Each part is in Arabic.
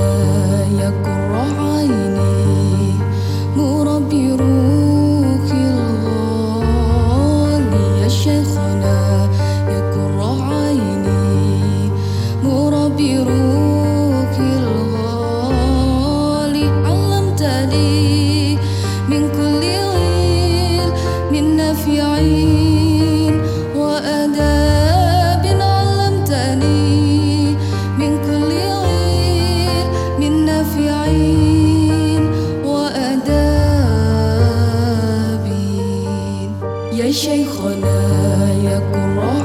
ما يجرى عيني. شيخنا يكره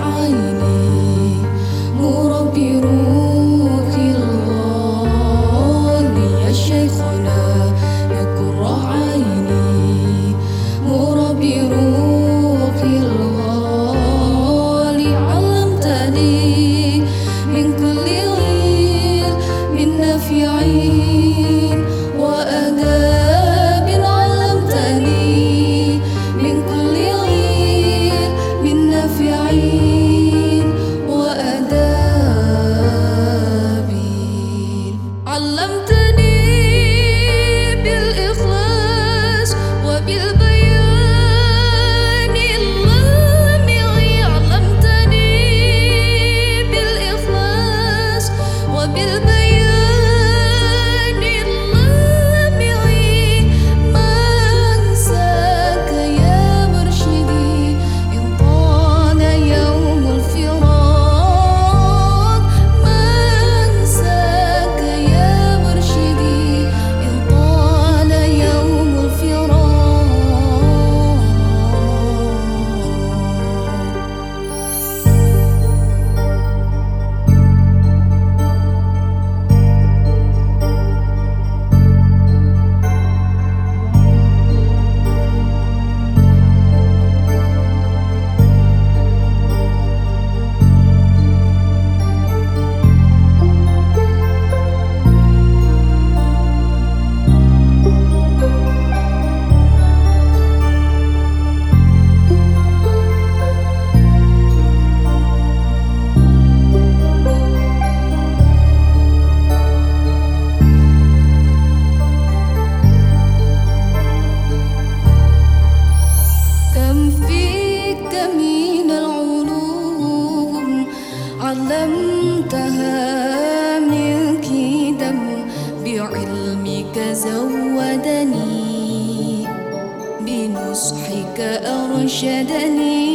بنصحك أرشدني.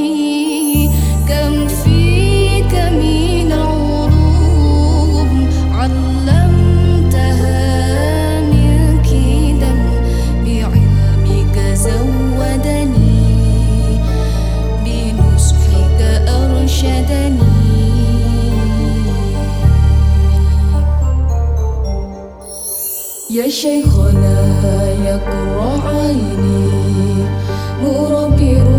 كم فيك من علمتها من كدم بعلمك زودني. بنصحك أرشدني. يا شيخنا يقرع عيني у робі